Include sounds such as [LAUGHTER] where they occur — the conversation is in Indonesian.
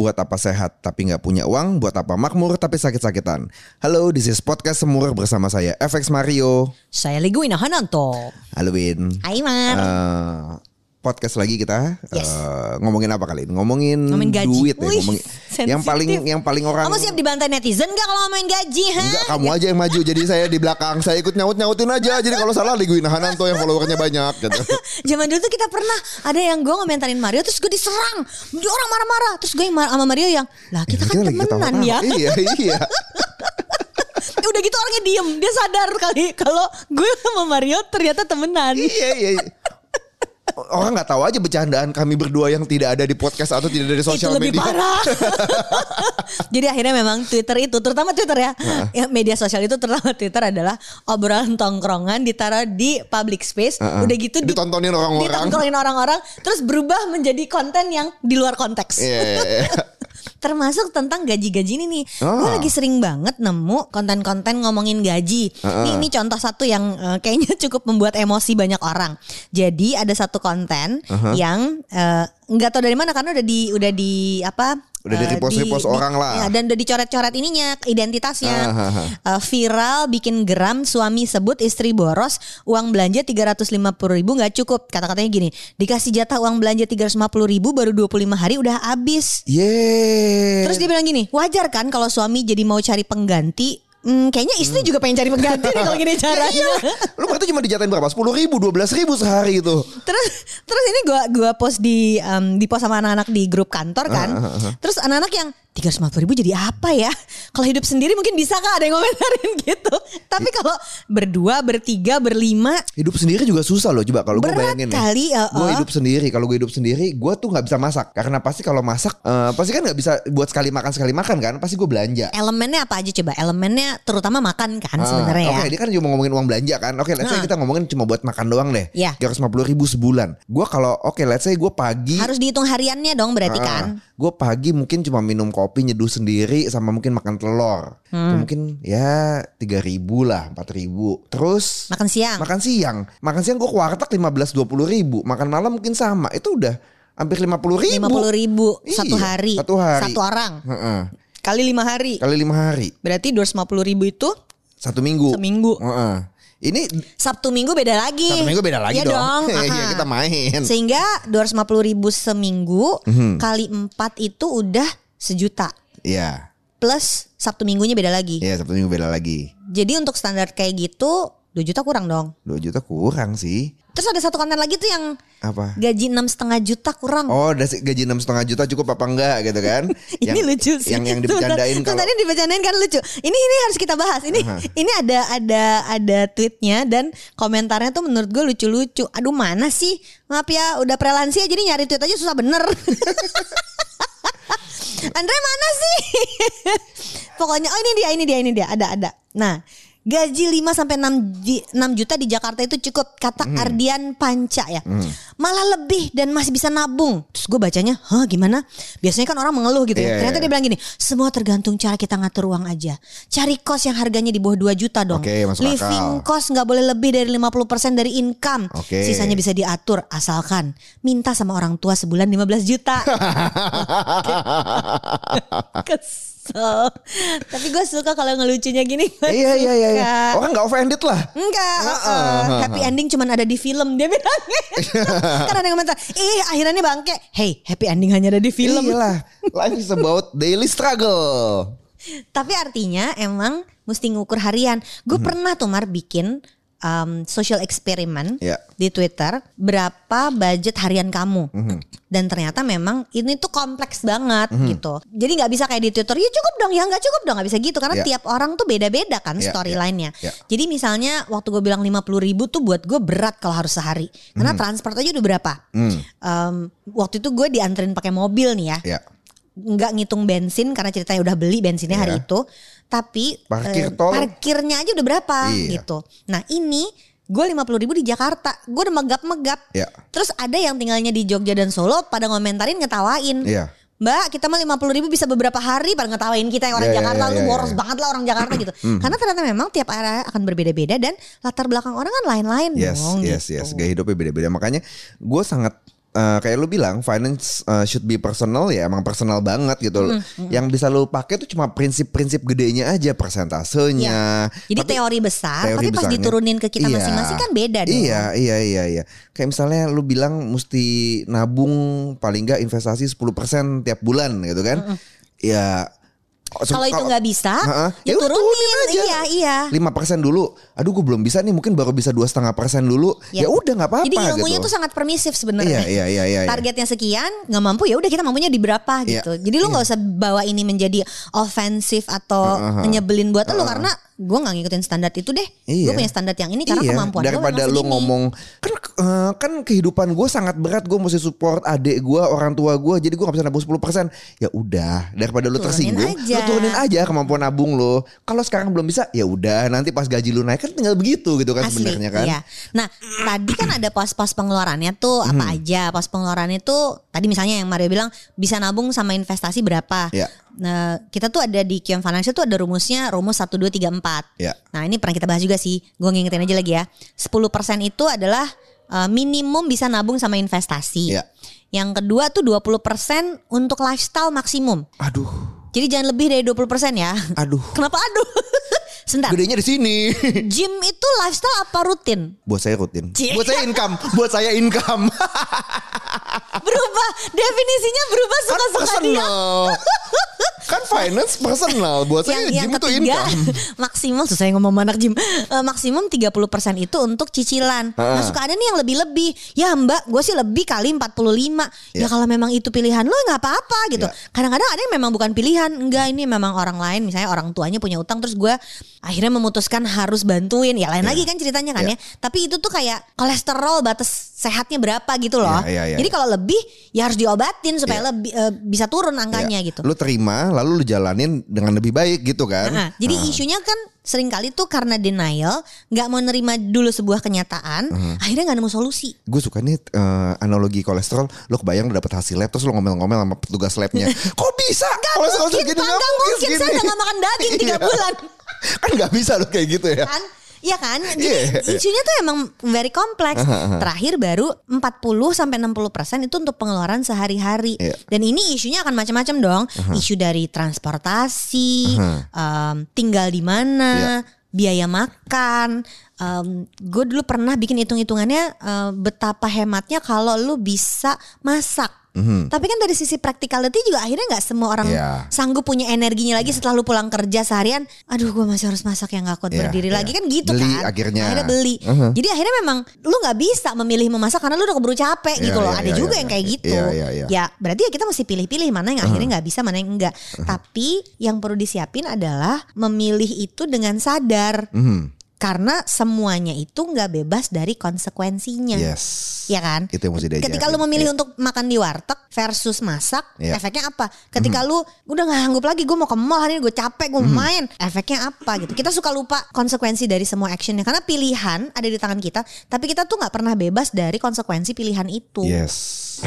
Buat apa sehat tapi nggak punya uang? Buat apa makmur tapi sakit-sakitan? Halo, this is podcast Semur bersama saya FX Mario. Saya Liguina Hananto. Halo Win. Hai Mar. Eh, podcast lagi kita Yes. Eh, ngomongin apa kali ini? Ngomongin, Ngomongin gaji. duit ya, Wih, ngomongin yang paling yang paling orang Kamu siap dibantai netizen gak kalau ngomongin gaji? Ha? Enggak, kamu aja yang maju. Jadi saya di belakang, saya ikut nyaut-nyautin aja. Jadi kalau salah Liguina Hananto yang followernya banyak gitu. [LAUGHS] Zaman dulu tuh kita pernah ada yang gue ngomentarin Mario terus gue diserang. Dia orang marah-marah. Terus gue yang mar- sama Mario yang lah kita kan lagi ketawa temenan ya. Iya, [LAUGHS] iya. Ya Udah gitu orangnya diem. Dia sadar kali kalau gue sama Mario ternyata temenan. iya, iya. Orang nggak tahu aja bercandaan kami berdua yang tidak ada di podcast atau tidak ada di itu sosial lebih media. parah. [LAUGHS] Jadi akhirnya memang Twitter itu, terutama Twitter ya, ya media sosial itu terutama Twitter adalah obrolan tongkrongan ditaruh di public space, Heeh. udah gitu di- Ditontonin orang-orang. ditontonin orang-orang, terus berubah menjadi konten yang di luar konteks. Iya, iya, iya. [LAUGHS] Termasuk tentang gaji-gaji ini nih. Oh. Gue lagi sering banget nemu konten-konten ngomongin gaji. Heeh. Nih, ini contoh satu yang eh, kayaknya cukup membuat emosi banyak orang. Jadi ada satu konten yang eh, nggak tahu dari mana karena udah di udah di apa? Udah di eh, repost-repost di- orang lah. ya, dan udah dicoret-coret ininya identitasnya. Ah, ah, ah. Eh, viral bikin geram suami sebut istri boros uang belanja 350 ribu nggak cukup kata-katanya gini dikasih jatah uang belanja 350 ribu baru 25 hari udah habis Yeay. Terus dia bilang gini, wajar kan kalau suami jadi mau cari pengganti? Hmm, kayaknya istri juga pengen cari pengganti nih kalau gini [LAUGHS] caranya. Lu berarti cuma dijatain berapa? 10 ribu, 12 ribu sehari itu. terus terus ini gua gua post di em, di post sama anak-anak di grup kantor kan. Terus anak-anak yang 350 ribu jadi apa ya? [LAUGHS] Kalau hidup sendiri mungkin bisa kak ada yang komentarin [LAUGHS] gitu. Tapi kalau berdua, bertiga, berlima Hidup sendiri juga susah loh. Coba kalau gue bayangin kali, nih. uh-uh. Gue hidup sendiri. Kalau gue hidup sendiri, gue tuh nggak bisa masak. Karena pasti kalau masak, eh, pasti kan nggak bisa buat sekali makan sekali makan kan. Pasti gue belanja. elemennya apa aja coba? Elemennya terutama makan kan Ah, sebenarnya ya. Oke, dia kan cuma ngomongin uang belanja kan. Oke, let's say Nah. kita ngomongin cuma buat makan doang deh. Iya. 350 ribu sebulan. Gue kalau oke, let's say gue pagi. Harus dihitung hariannya dong berarti kan. Gue pagi mungkin cuma minum kopi nyeduh sendiri sama mungkin makan telur. Hmm. Itu mungkin ya 3 ribu lah, 4 ribu. Terus Makan siang. makan siang. Makan siang gue ke warteg 15-20 ribu. Makan malam mungkin sama. Itu udah hampir 50 ribu. 50 ribu Iya, satu hari. Satu hari. Satu orang. Heeh. Kali lima hari. Kali lima hari. Berarti 250 ribu itu Satu minggu. seminggu. Heeh. Ini Sabtu minggu beda lagi. satu minggu beda lagi Iya dong. dong. [LAUGHS] Iya kita main. Sehingga 250 ribu seminggu Mhm. kali empat itu udah sejuta. Iya. Plus Sabtu minggunya beda lagi. Iya Sabtu minggu beda lagi. Jadi untuk standar kayak gitu 2 juta kurang dong. 2 juta kurang sih. Terus ada satu konten lagi tuh yang Apa? gaji enam setengah juta kurang. Oh, gaji enam setengah juta cukup apa enggak gitu kan? [LAUGHS] ini Yang- lucu sih. Yang yang dibercandain kalau Tadi dibercandain kan lucu. Ini ini harus kita bahas. Ini Aha. ini ada ada ada tweetnya dan komentarnya tuh menurut gue lucu-lucu. Aduh mana sih? Maaf ya, udah prelansia jadi nyari tweet aja susah bener. [LAUGHS] Andre mana sih? [LAUGHS] Pokoknya oh ini dia ini dia ini dia ada ada. Nah, gaji 5 sampai 6 ji- 6 juta di Jakarta itu cukup kata Hmm. Ardian Panca ya. Malah lebih dan masih bisa nabung. Terus gue bacanya, "Hah, gimana?" Biasanya kan orang mengeluh gitu Iya, ya. Ternyata iya. dia bilang gini, "Semua tergantung cara kita ngatur uang aja. Cari kos yang harganya di bawah 2 juta dong. Masuk Living akal. cost nggak boleh lebih dari 50% dari income. Oke. Sisanya bisa diatur asalkan minta sama orang tua sebulan 15 juta." [LAUGHS] Kesel. Tapi gue suka kalau ngelucunya gini. Iya iya iya. iya. Orang nggak offended lah. Enggak, uh-uh. heeh. happy ending cuman ada di film dia bilangnya. [LAUGHS] kan ada yang komentar, ih akhirannya bangke. Hey, happy ending hanya ada di film. Iyalah. Life is about daily struggle. Tapi artinya emang mesti ngukur harian. Gue pernah tuh Mar bikin um, social experiment Ya. di Twitter berapa budget harian kamu Mhm. dan ternyata memang ini tuh kompleks banget gitu jadi nggak bisa kayak di Twitter ya cukup dong ya nggak cukup dong nggak bisa gitu karena Ya. tiap orang tuh beda-beda kan Ya, storyline-nya ya, ya. jadi misalnya waktu gue bilang 50 ribu tuh buat gue berat kalau harus sehari karena transport aja udah berapa Hmm, Um, waktu itu gue dianterin pakai mobil nih ya ya. nggak ngitung bensin karena ceritanya udah beli bensinnya hari Iya. itu tapi Parkir eh, tol. parkirnya aja udah berapa Iya. gitu nah ini gue 50 ribu di Jakarta gue udah megap-megap Ya. terus ada yang tinggalnya di Jogja dan Solo pada ngomentarin ngetawain Iya. Mbak kita mah 50 ribu bisa beberapa hari pada ngetawain kita yang orang Iya, iya, Jakarta iya, lu iya, boros iya. banget lah orang Jakarta gitu karena ternyata memang tiap area akan berbeda-beda dan latar belakang orang kan lain-lain Yes, dong yes, gitu. yes. Gaya hidupnya beda-beda. Makanya gue sangat eh, kayak lu bilang finance eh, should be personal ya emang personal banget gitu. Yang bisa lu pakai tuh cuma prinsip-prinsip gedenya aja persentasenya. Jadi Tapi- teori besar, teori tapi pas besarnya. diturunin ke kita Iya. masing-masing kan beda dong. Iya, iya, iya, iya. Kayak misalnya lu bilang mesti nabung paling nggak investasi 10% tiap bulan gitu kan. Ya Kalau itu nggak bisa, Heeh. ya, Ya turunin. turunin aja. Iya, iya. lima persen dulu. Aduh, gue belum bisa nih. Mungkin baru bisa dua setengah persen dulu. Ya udah nggak apa-apa. Jadi ilmunya gitu. tuh sangat permisif sebenarnya. Iya, iya, iya, iya, iya. Targetnya sekian, nggak mampu ya udah kita mampunya di berapa Iya, gitu. Jadi lu nggak usah bawa ini menjadi ofensif atau Uh-uh. nyebelin buat lu karena gue nggak ngikutin standar itu deh. Gue Iya. punya standar yang ini karena iya, kemampuan gue daripada memang lu segini. ngomong kan eh, kan kehidupan gue sangat berat gue mesti support adik gue orang tua gue jadi gue gak bisa nabung 10% ya udah daripada Turunin tersinggung aja. lu turunin aja kemampuan nabung lo kalau sekarang belum bisa ya udah nanti pas gaji lu naik kan tinggal begitu gitu kan sebenarnya kan Iya. Nah, tadi kan ada pos-pos pengeluarannya tuh Hmm. apa aja? Pos pengeluarannya tuh tadi misalnya yang Mario bilang bisa nabung sama investasi berapa? Iya. Nah, kita tuh ada di QM Financial tuh ada rumusnya rumus 1 2 3 4. ya Nah, ini pernah kita bahas juga sih. Gue ngingetin aja lagi ya. 10% itu adalah uh, minimum bisa nabung sama investasi. Iya. Yang kedua tuh 20% untuk lifestyle maksimum. aduh Jadi jangan lebih dari 20% ya. aduh [LAUGHS] Kenapa aduh? [LAUGHS] Sebentar. gedenya di sini [LAUGHS] Gym itu lifestyle apa rutin? buat saya rutin Cie. buat saya income buat saya income berubah definisinya berubah kan suka-suka dia kan finance personal buat saya yang, yang gym itu ketiga income [LAUGHS] maksimum susah saya ngomong anak gym Eh, maksimum 30% itu untuk cicilan nah Ha. suka ada nih yang lebih-lebih ya mbak gue sih lebih kali 45 ya Ya. kalau memang itu pilihan lo nggak apa-apa gitu Ya. kadang-kadang ada yang memang bukan pilihan enggak ini memang orang lain misalnya orang tuanya punya utang terus gue akhirnya memutuskan harus bantuin ya lain Ya. lagi kan ceritanya kan Ya. ya tapi itu tuh kayak kolesterol batas sehatnya berapa gitu loh Ya, ya, ya, jadi ya. kalau lebih ya harus diobatin supaya Ya. lebih eh, bisa turun angkanya Ya. gitu Lu terima lalu lu jalanin dengan lebih baik gitu kan. Nah, jadi Ah. isunya kan sering kali tuh karena denial, nggak mau nerima dulu sebuah kenyataan, akhirnya nggak nemu solusi. Gue suka nih eh, analogi kolesterol. Lo kebayang lo dapet hasil lab terus lo ngomel-ngomel sama petugas labnya. [LAUGHS] Kok bisa? kolesterol Mungkin segini nggak mungkin saya segini." udah makan daging tiga [LAUGHS] Iya. bulan, kan nggak bisa lo kayak gitu ya. kan? Iya kan? Jadi Iya. isunya tuh emang very kompleks. Terakhir baru 40 sampai 60 persen itu untuk pengeluaran sehari-hari. Iya. Dan ini isunya akan macam-macam dong. Isu dari transportasi, em, tinggal di mana, Iya. biaya makan. Gue dulu pernah bikin hitung-hitungannya eh, betapa hematnya kalau lu bisa masak. Mhm. Tapi kan dari sisi practicality juga akhirnya nggak semua orang Iya. sanggup punya energinya lagi setelah lu pulang kerja seharian. Aduh, gue masih harus masak yang gak kuat Iya, berdiri iya. lagi kan gitu Beli kan. akhirnya. Akhirnya beli. Mhm. Jadi akhirnya memang lu nggak bisa memilih memasak karena lu udah keburu capek Iya, gitu loh. iya, Ada iya, juga iya, yang kayak iya. gitu. Iya, iya, iya. Ya berarti ya kita mesti pilih-pilih mana yang akhirnya nggak bisa, mana yang enggak. Tapi yang perlu disiapin adalah memilih itu dengan sadar. Mhm. Karena semuanya itu nggak bebas dari konsekuensinya. Yes. Ya kan? Itu yang mesti diajarin. Ketika lu memilih Iya. untuk makan di warteg versus masak, Iya. efeknya apa? Ketika lu udah nggak sanggup lagi, gue mau ke mall hari ini gue capek, gue mau main, efeknya apa gitu? Kita suka lupa konsekuensi dari semua actionnya karena pilihan ada di tangan kita, tapi kita tuh nggak pernah bebas dari konsekuensi pilihan itu. Yes.